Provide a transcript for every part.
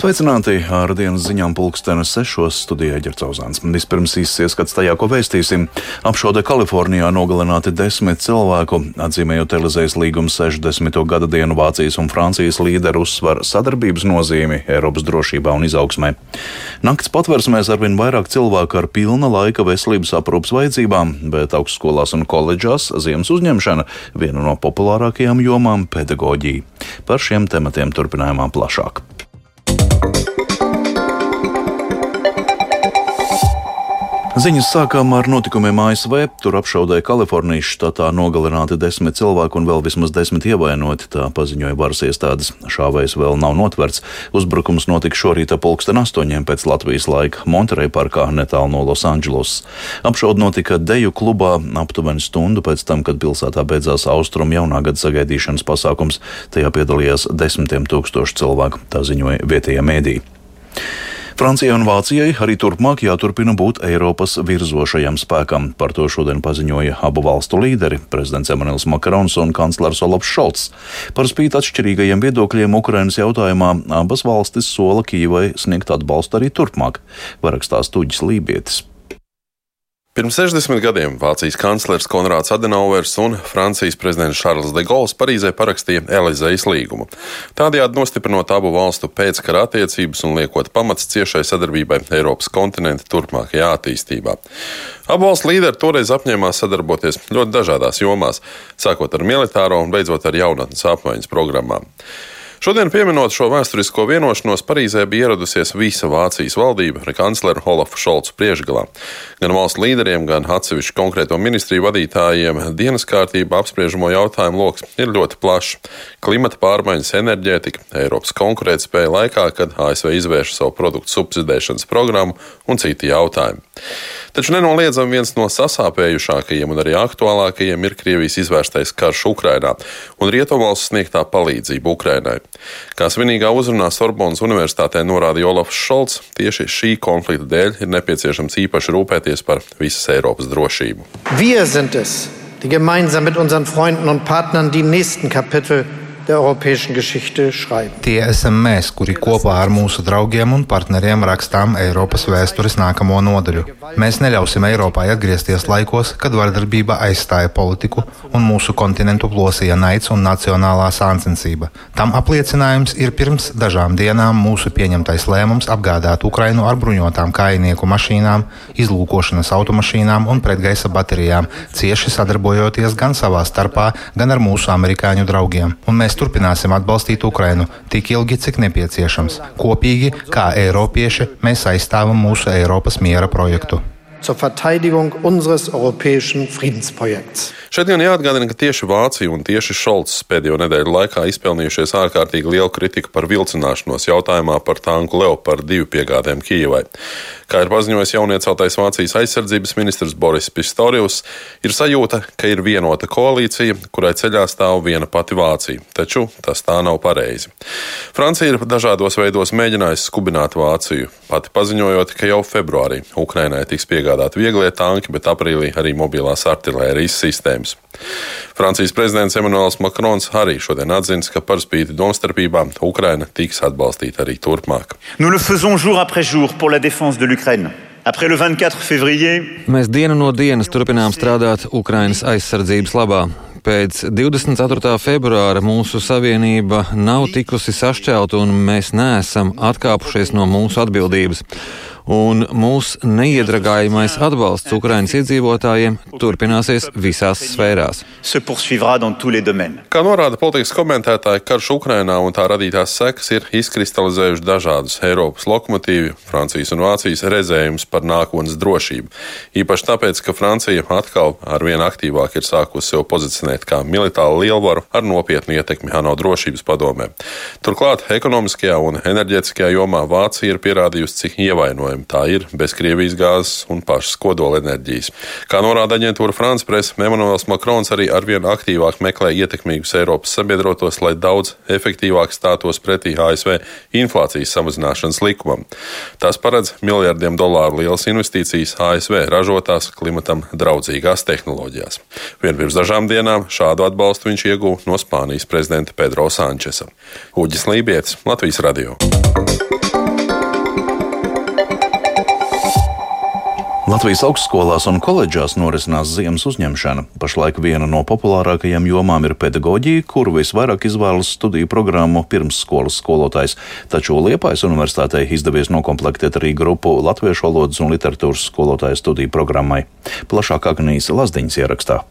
Sveicināti ar dienas ziņām pulkstenes sešos studijā Ģercauzāns. Vispirms īsts ieskats tajā, ko vēstīsim. Apšaude Kalifornijā nogalināti desmit cilvēku, atzīmējot Elizējas līguma 60. gada dienu Vācijas un Francijas līderu uzsver sadarbības nozīmi Eiropas drošībā un izaugsmē. Nakts patversmēs arvien vairāk cilvēku ar pilna laika veselības aprūpas vajadzībām, bet augstskolās un koledžās ziemas uzņemšana viena no populārākajām jomām - pedagoģija. Par šiem tematiem turpinājumā plašāk. Ziņas sākām ar notikumiem ASV. Tur apšaudēja Kalifornijas štatā nogalināti desmit cilvēki un vēl vismaz desmit ievainoti. Tā paziņoja varas iestādes. Šāvējs vēl nav notverts. Uzbrukums notika šorīt ap pulksten astoņiem pēc Latvijas laika Monterey parkā netālu no Losandželosas. Apšauda notika deju klubā aptuveni stundu pēc tam, kad pilsētā beidzās austrumu jaunā gada sagaidīšanas pasākums. Tajā piedalījās desmitiem tūkstoši cilvēku, tā ziņoja vietējie mēdīji. Francijai un Vācijai arī turpmāk jāturpina būt Eiropas virzošajam spēkam. Par to šodien paziņoja abu valstu līderi - prezidents Emanuels Makrons un kanclers Olofs Šolts. Par spīti atšķirīgajiem viedokļiem Ukrainas jautājumā abas valstis sola Kīvai sniegt atbalstu arī turpmāk, varakstās Tuģis Lībietis. Pirms 60 gadiem Vācijas kanclers Konrāds Adenauers un Francijas prezidents Šarls de Gauls Parīzē parakstīja Elizejas līgumu. Tādējādi nostiprinot abu valstu pēckara attiecības un liekot pamats ciešai sadarbībai Eiropas kontinenta turpmākajā attīstībā. Abu valstu līderi toreiz apņēmās sadarboties ļoti dažādās jomās, sākot ar militāro un beidzot ar jaunatnes apmaiņas programmām. Šodien, pieminot šo vēsturisko vienošanos, Parīzē bija ieradusies visa Vācijas valdība ar kancleru Olafu Šolcu priekšgalā. Gan valsts līderiem, gan atsevišķu konkrēto ministriju vadītājiem dienas kārtībā apspriežamo jautājumu lokus ir ļoti plašs. Klimata pārmaiņas, enerģētika, Eiropas konkurētspēja laikā, kad ASV izvērša savu produktu subsidēšanas programmu un citi jautājumi. Taču nenoliedzami viens no sasāpējušākajiem un arī aktuālākajiem ir Krievijas izvērstais karš Ukrainā un Rietumvalsts sniegtā palīdzība Ukrainai. Kā svinīgā uzrunā Sorbonas Universitātē norādīja Olafs Šolts, tieši šī konflikta dēļ ir nepieciešams īpaši rūpēties par visas Eiropas drošību. Wir sind es, die gemeinsam mit unseren Freunden und Partnern die nächsten Kapitel Tie esam mēs, kuri kopā ar mūsu draugiem un partneriem rakstām Eiropas vēstures nākamo nodaļu. Mēs neļausim Eiropai atgriezties laikos, kad vardarbība aizstāja politiku un mūsu kontinentu plosīja naids un nacionālā sāncensība. Tam apliecinājums ir pirms dažām dienām mūsu pieņemtais lēmums apgādāt Ukrainu ar bruņotām kājnieku mašīnām, izlūkošanas automašīnām un pretgaisa baterijām, cieši sadarbojoties gan savā starpā, gan ar mūsu amerikāņu draugiem. Un mēs turpināsim atbalstīt Ukrainu tik ilgi, cik nepieciešams. Kopīgi, kā Eiropieši, mēs aizstāvam mūsu Eiropas miera projektu zur Verteidigung unseres europäischen Friedensprojekts. Šodien jāatgādina, ka tieši Vācija un tieši Šolts pēdējo nedēļu laikā izpelnījušies ārkārtīgi lielu kritiku par vilcināšanos jautājumā par tanku Leopard 2 piegādēm Kijivai. Kā ir paziņojis jaunieceltais Vācijas aizsardzības ministrs Boris Pistorius, ir sajūta, ka ir vienota koalīcija, kurai ceļā stāv viena pati Vācija, taču tas tā nav pareizi. Francija ir dažādos veidos mēģinājusi skubināt Vāciju, pati paziņojot, ka jau februārī Ukrainai tiks piegādāti vieglie tanki, bet aprīlī arī mobilās artilērijas sistēmas. Francijas prezidents Emmanuels Macrons arī šodien atzīst, ka par spīti domstarpībām Ukraina tiks atbalstīta arī turpmāk. Mēs dienu no dienas turpinām strādāt Ukrainas aizsardzības labā. Pēc 24. februāra mūsu savienība nav tikusi sašķelta un mēs neesam atkāpušies no mūsu atbildības un mūsu neiedragājamais atbalsts Ukraiņas iedzīvotājiem turpināsies visās sfērās. Kā norāda politikas komentētāji, karš Ukrainā un tā radītās sekas ir izkristalizējuši dažādus Eiropas lokomotīvu, Francijas un Vācijas redzējumus par nākotnes drošību. Īpaši tāpēc, ka Francija atkal ar vien aktīvāk ir sākusi sev pozicionēt kā militāru lielvaru ar nopietnu ietekmi ANO drošības padomē. Turklāt ekonomiskajā un enerģētiskajā jomā Vācija ir pierādījusi, cik ievainojama. Tā ir bez Krievijas gāzes un pašas kodolenerģijas. Kā norāda aģentūra France Press, Emanuels Makrons arī arvien aktīvāk meklē ietekmīgus Eiropas sabiedrotos, lai daudz efektīvāk stātos pretī ASV inflācijas samazināšanas likumam. Tās paredz miljardiem dolāru lielas investīcijas ASV ražotās klimatam draudzīgās tehnoloģijās. Vien pirms dažām dienām šādu atbalstu viņš ieguva no Spānijas prezidenta Pedro Sančesa. Uģis Lībijams, Latvijas radio. Latvijas augstskolās un koledžās norisinās ziemas uzņemšana. Pašlaik viena no populārākajām jomām ir pedagoģija, kuru visvairāk izvēlas studiju programmu pirmsskolas skolotājs. Taču Liepājas universitātei izdevies nokomplektēt arī grupu latviešu valodas un literatūras skolotāju studiju programmai. Plašāk Agnijas Lazdiņas ierakstā.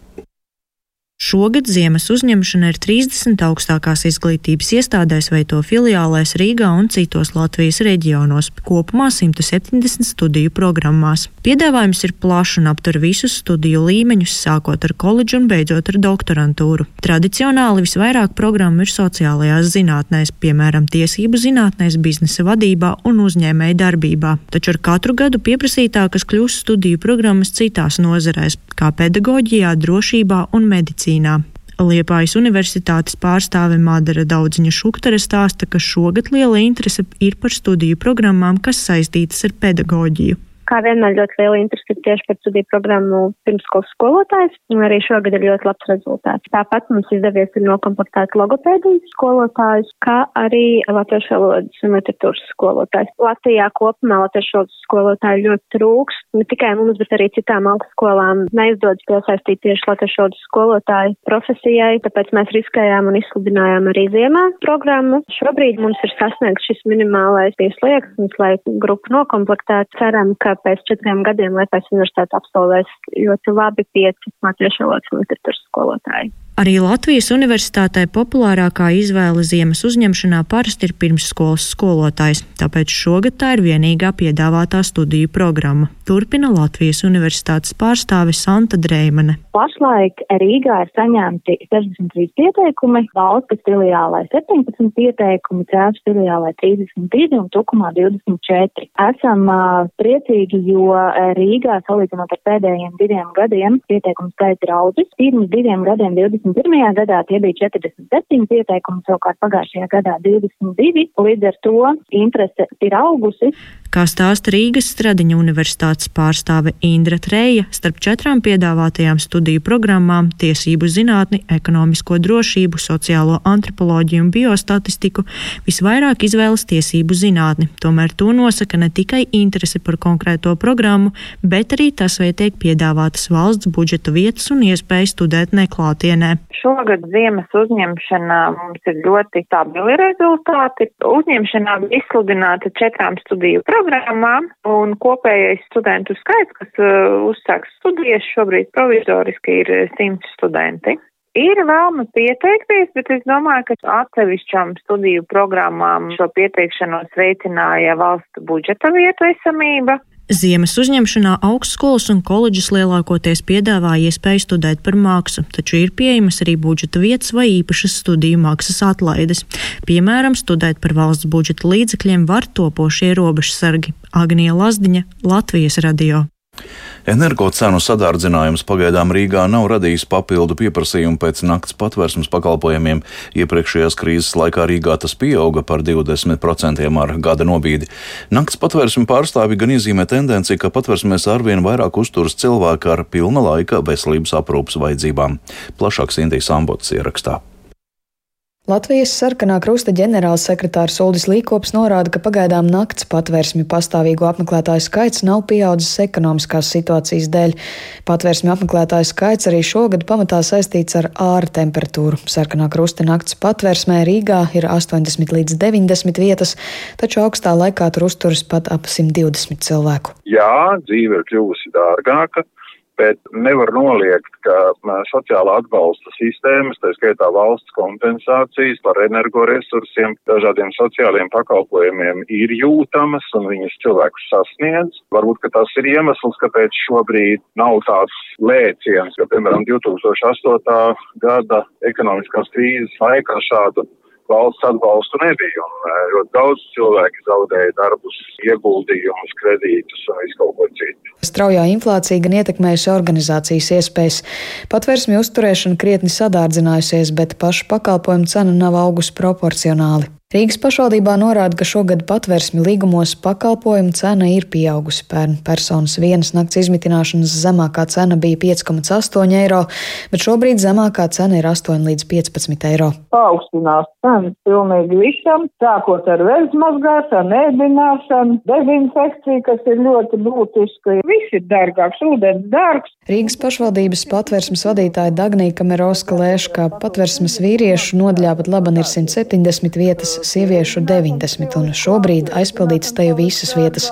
Šogad ziemas uzņemšana ir 30 augstākās izglītības iestādēs vai to filiālēs Rīgā un citos Latvijas reģionos, kopumā 170 studiju programmās. Piedāvājums ir plašs un aptver visus studiju līmeņus, sākot ar koledžu un beidzot ar doktorantūru. Tradicionāli visvairāk programmu ir sociālajās zinātnēs, piemēram, tiesību zinātnēs, biznesa vadībā un uzņēmēja darbībā, taču ar katru gadu pieprasītākas kļūst studiju programmas citās nozarēs, kā pedagoģijā, drošībā un medicīnā medicīnā. Liepājas universitātes pārstāve Madara Daudziņa Šuktare stāsta, ka šogad liela interese ir par studiju programmām, kas saistītas ar pedagoģiju kā vienmēr ļoti liela interese tieši par studiju programmu pirmskolas skolotājs, un arī šogad ir ļoti labs rezultāts. Tāpat mums izdevies ir nokomplektēt logopēdijas skolotājus, kā arī latviešu valodas un literatūras skolotājus. Latvijā kopumā latviešu valodas skolotāju ļoti trūks, ne tikai mums, bet arī citām augstskolām neizdodas piesaistīt tieši latviešu valodas skolotāju profesijai, tāpēc mēs riskējām un izsludinājām arī ziemā programmu. Šobrīd mums ir sasniegts šis minimālais piesliegsnis, lai grupu nokomplektētu. Ceram, ka pēc četriem gadiem Lietuvas universitāte absolvēs ļoti labi pieci latviešu valodas literatūras skolotāji. Arī Latvijas universitātē populārākā izvēle ziemas uzņemšanā parasti ir pirmsskolas skolotājs, tāpēc šogad tā ir vienīgā piedāvātā studiju programma. Turpina Latvijas universitātes pārstāve Santa Dreimane. Pašlaik Rīgā ir saņemti 63 pieteikumi, valsts filiālai 17 pieteikumi, Cēlus filiālai 32 un Tukumā 24. Esam uh, priecīgi, jo Rīgā salīdzinot ar pēdējiem diviem gadiem pieteikumu skaits ir audzis. Pirms diviem gadiem 20. 21. gadā tie bija 47 pieteikumi, savukārt pagājušajā gadā 22. Līdz ar to interese ir augusi. Kā stāsta Rīgas Stradiņa universitātes pārstāve Indra Treja, starp četrām piedāvātajām studiju programmām - tiesību zinātni, ekonomisko drošību, sociālo antropoloģiju un biostatistiku - visvairāk izvēlas tiesību zinātni. Tomēr to nosaka ne tikai interese par konkrēto programmu, bet arī tas, vai tiek piedāvātas valsts budžeta vietas un iespēja studēt neklātienē. Šogad ziemas uzņemšanā mums ir ļoti stabili rezultāti. Uzņemšanā izsludināta četrām studiju programmām programmām, un kopējais studentu skaits, kas uh, uzsāks studijas, šobrīd provizoriski ir 100 studenti. Ir vēlme pieteikties, bet es domāju, ka atsevišķām studiju programmām šo pieteikšanos veicināja valsts budžeta vietu esamība. Ziemas uzņemšanā augstskolas un koledžas lielākoties piedāvā iespēju studēt par mākslu, taču ir pieejamas arī budžeta vietas vai īpašas studiju maksas atlaides. Piemēram, studēt par valsts budžeta līdzekļiem var topošie robežsargi Agnija Lazdiņa, Latvijas radio. Energocenu sadārdzinājums pagaidām Rīgā nav radījis papildu pieprasījumu pēc nakts patvērsmes pakalpojumiem. Iepriekšējās krīzes laikā Rīgā tas pieauga par 20% ar gada nobīdi. Nakts patvērsme pārstāvi gan iezīmē tendenci, ka patvērsmēs arvien vairāk uzturas cilvēki ar pilna laika veselības aprūpas vajadzībām. Plašāks Indijas ambots ierakstā. Latvijas sarkanā krusta ģenerālsekretārs Uldis Līkops norāda, ka pagaidām nakts patvērsmi pastāvīgo apmeklētāju skaits nav pieaudzis ekonomiskās situācijas dēļ. Patvērsmi apmeklētāju skaits arī šogad pamatā saistīts ar āra temperatūru. Sarkanā krusta nakts patvērsmē Rīgā ir 80 līdz 90 vietas, taču augstā laikā tur uzturas pat ap 120 cilvēku. Jā, dzīve ir kļuvusi dārgāka bet nevar noliegt, ka sociālā atbalsta sistēmas, tā skaitā valsts kompensācijas par energoresursiem, dažādiem sociāliem pakalpojumiem ir jūtamas un viņas cilvēkus sasniedz. Varbūt, ka tas ir iemesls, kāpēc šobrīd nav tāds lēciens, jo, piemēram, 2008. gada ekonomiskās krīzes laikā šādu valsts atbalstu nebija. Un ļoti daudz cilvēki zaudēja darbus, ieguldījumus, kredītus un visu kaut ko citu. Straujā inflācija gan ietekmējusi organizācijas iespējas. Patvērsmi uzturēšana krietni sadārdzinājusies, bet pašu pakalpojumu cena nav augusi proporcionāli. Rīgas pašvaldībā norāda, ka šogad patvērsmi līgumos pakalpojumu cena ir pieaugusi. Pērn personas vienas nakts izmitināšanas zemākā cena bija 5,8 eiro, bet šobrīd zemākā cena ir 8 līdz 15 eiro. Paaugstinās cenas pilnīgi visam, sākot ar vēzmazgāšanu, ēdināšanu, dezinfekciju, kas ir ļoti būtiska. Viss ir dārgāks, ūdens dārgs. Rīgas pašvaldības patvērsmes vadītāja Dagnija Kamerovska lēš, ka patvērsmes vīriešu nodaļā pat laban ir 170 vietas sieviešu 90, un šobrīd aizpildītas te jau visas vietas.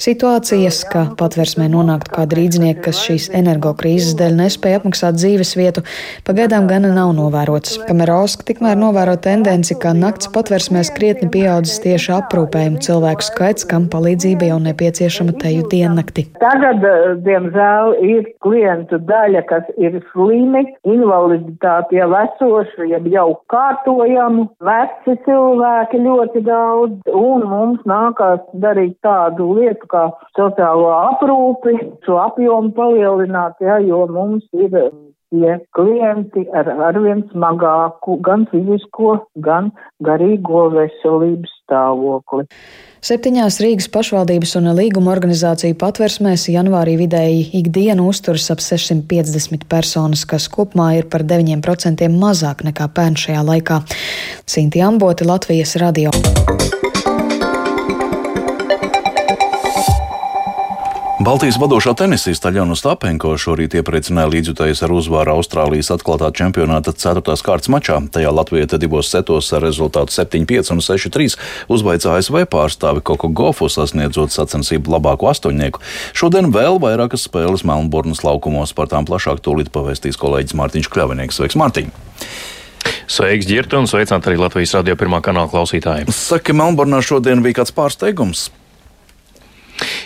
Situācijas, ka patversmē nonāktu kāda rīdznieka, kas šīs energokrīzes dēļ nespēja apmaksāt dzīves vietu, pagaidām gana nav novērotas. Kamerauska tikmēr novēro tendenci, ka nakts patversmēs krietni pieaudzis tieši aprūpējumu cilvēku skaits, kam palīdzība jau nepieciešama teju diennakti. Tagad, eh, diemžēl, ir klientu daļa, kas ir slimi, invaliditāti jau esoši, jau kārtojami, veci cilvēki cilvēki ļoti daudz, un mums nākās darīt tādu lietu kā sociālo aprūpi, šo apjomu palielināt, ja, jo mums ir tie klienti ar arvien smagāku gan fizisko, gan garīgo veselības stāvokli. Septiņās Rīgas pašvaldības un līguma organizāciju patversmēs janvārī vidēji ikdienu uzturas ap 650 personas, kas kopumā ir par 9% mazāk nekā pērn šajā laikā. Sinti Amboti, Latvijas radio. Baltijas vadošā tenisista Ļona Stapenko šorīt iepriecināja līdzjutējus ar uzvaru Austrālijas atklātā čempionāta 4. kārtas mačā. Tajā Latvija divos setos ar rezultātu 7-5 un 6-3 uzveica ASV pārstāvi Koko Gofu sasniedzot sacensību labāko astoņnieku. Šodien vēl vairākas spēles Melnburnas laukumos par tām plašāk tūlīt pavēstīs kolēģis Mārtiņš Kļavinieks. Sveiks, Mārtiņ! Sveiks, Girta, un sveicināti arī Latvijas radio pirmā kanāla klausītājiem. Saka, Melnburnā šodien bija kāds pārsteigums.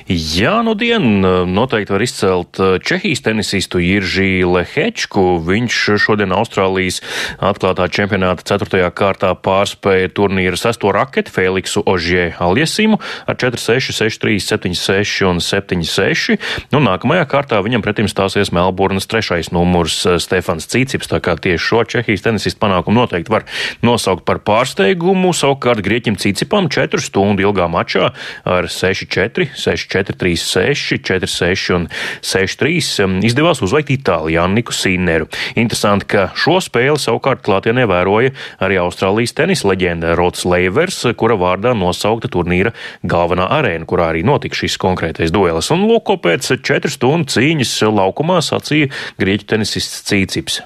Jā, nu dien noteikti var izcelt eh, Čehijas tenisistu Jiržī Lehečku. Viņš šodien Austrālijas atklātā čempionāta 4. kārtā pārspēja turnīra sesto raketi Feliksu Ožie Aljesimu ar 4-6, 6-3, 7-6 un 7-6. Nu, nākamajā kārtā viņam pretim stāsies Melburnas trešais numurs eh, Stefans Cīcips, tā kā tieši šo Čehijas tenisistu panākumu noteikti var nosaukt par pārsteigumu. Savukārt Grieķim Cīcipam 4 stundu ilgā mačā ar 6-4, 6-4. 4-3-6, 4-6 un 6-3 um, izdevās uzveikt Itālijā Niku Sinneru. Interesanti, ka šo spēli savukārt klātienē vēroja arī Austrālijas tenisa leģenda Rots Leivers, kura vārdā nosaukta turnīra galvenā arēna, kurā arī notika šis konkrētais duelis. Un lūk, pēc 4 stundu cīņas laukumā sacīja grieķu tenisists Cīcips.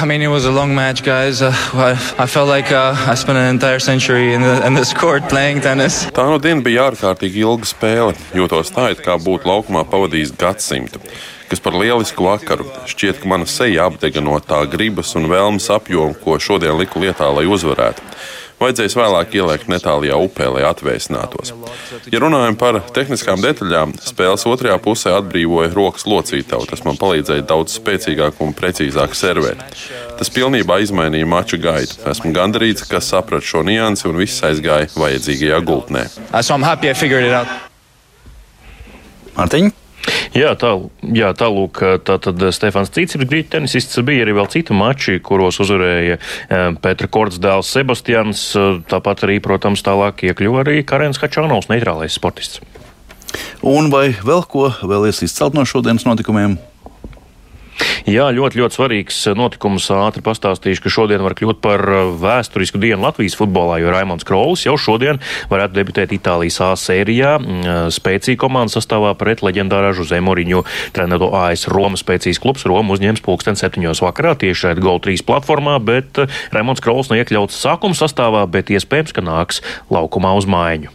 I mean, it was a long match, guys. Uh, I felt like uh, I spent an entire century in, the, in this court playing tennis. Tā no diena bija ārkārtīgi ilga spēle. Jūtos tā, it kā būtu laukumā pavadījis gadsimtu. Kas par lielisku vakaru. Šķiet, ka mana seja apdega no tā gribas un vēlmes apjoma, ko šodien liku lietā, lai uzvarētu. Vajadzēs vēlāk ielikt netālajā upē, lai atvēsinātos. Ja runājam par tehniskām detaļām, spēles otrajā pusē atbrīvoja rokas locītavu. Tas man palīdzēja daudz spēcīgāk un precīzāk servēt. Tas pilnībā izmainīja maču gaitu. Esmu gandarīts, ka sapratu šo niansi un viss aizgāja vajadzīgajā gultnē. Mārtiņa! Jā, tā, jā, tā lūk, tā tad Stefans Cīcips, grīķu tenisists, bija arī vēl citi mači, kuros uzvarēja eh, Petra Korts dēls Sebastians, tāpat arī, protams, tālāk iekļuva arī Karens Hačānovs, neitrālais sportists. Un vai vēl ko vēlies izcelt no šodienas notikumiem? Jā, ļoti, ļoti svarīgs notikums. Ātri pastāstīšu, ka šodien var kļūt par vēsturisku dienu Latvijas futbolā, jo Raimons Krols jau šodien varētu debitēt Itālijas A sērijā. Mm, spēcīga komanda sastāvā pret leģendārā Žuzē Moriņu trenēto AS Roma spēcīgs klubs. Roma uzņems pulksten septiņos vakarā tieši šeit Gol 3 platformā, bet uh, Raimons Krols neiekļauts sākuma sastāvā, bet iespējams, ka nāks laukumā uz mājiņu.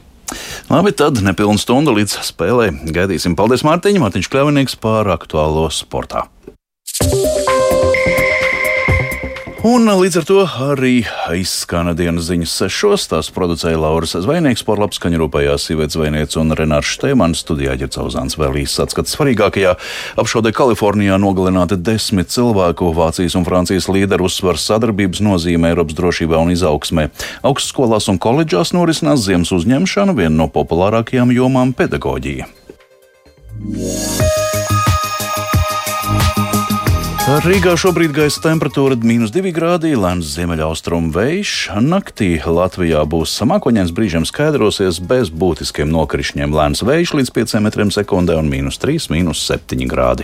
Labi, tad nepilna stunda līdz spēlē. Gaidīsim. Paldies, Mārtiņ! Mārtiņš Kļavinieks par aktuālo sportā. Un līdz ar to arī izskana dienas ziņas sešos. Tās producēja Lauris Zvaigznes, par labskaņu rūpējās sievietes zvejniece un Renārs Štēmans. Studijā ģercauzāns vēl īsts atskats svarīgākajā. Apšaudē Kalifornijā nogalināti desmit cilvēku. Vācijas un Francijas līderi uzsver sadarbības nozīme Eiropas drošībā un izaugsmē. Augstskolās un koledžās norisinās ziemas uzņemšana, viena no populārākajām jomām - pedagoģija. Yeah. Rīgā šobrīd gaisa temperatūra - minus 2 grādi, lēns ziemeļaustrumu vējš. Naktī Latvijā būs samākoņains brīžiem skaidrosies bez būtiskiem nokrišņiem. Lēns vējš līdz 5 metriem sekundē un minus 3, minus 7 grādi.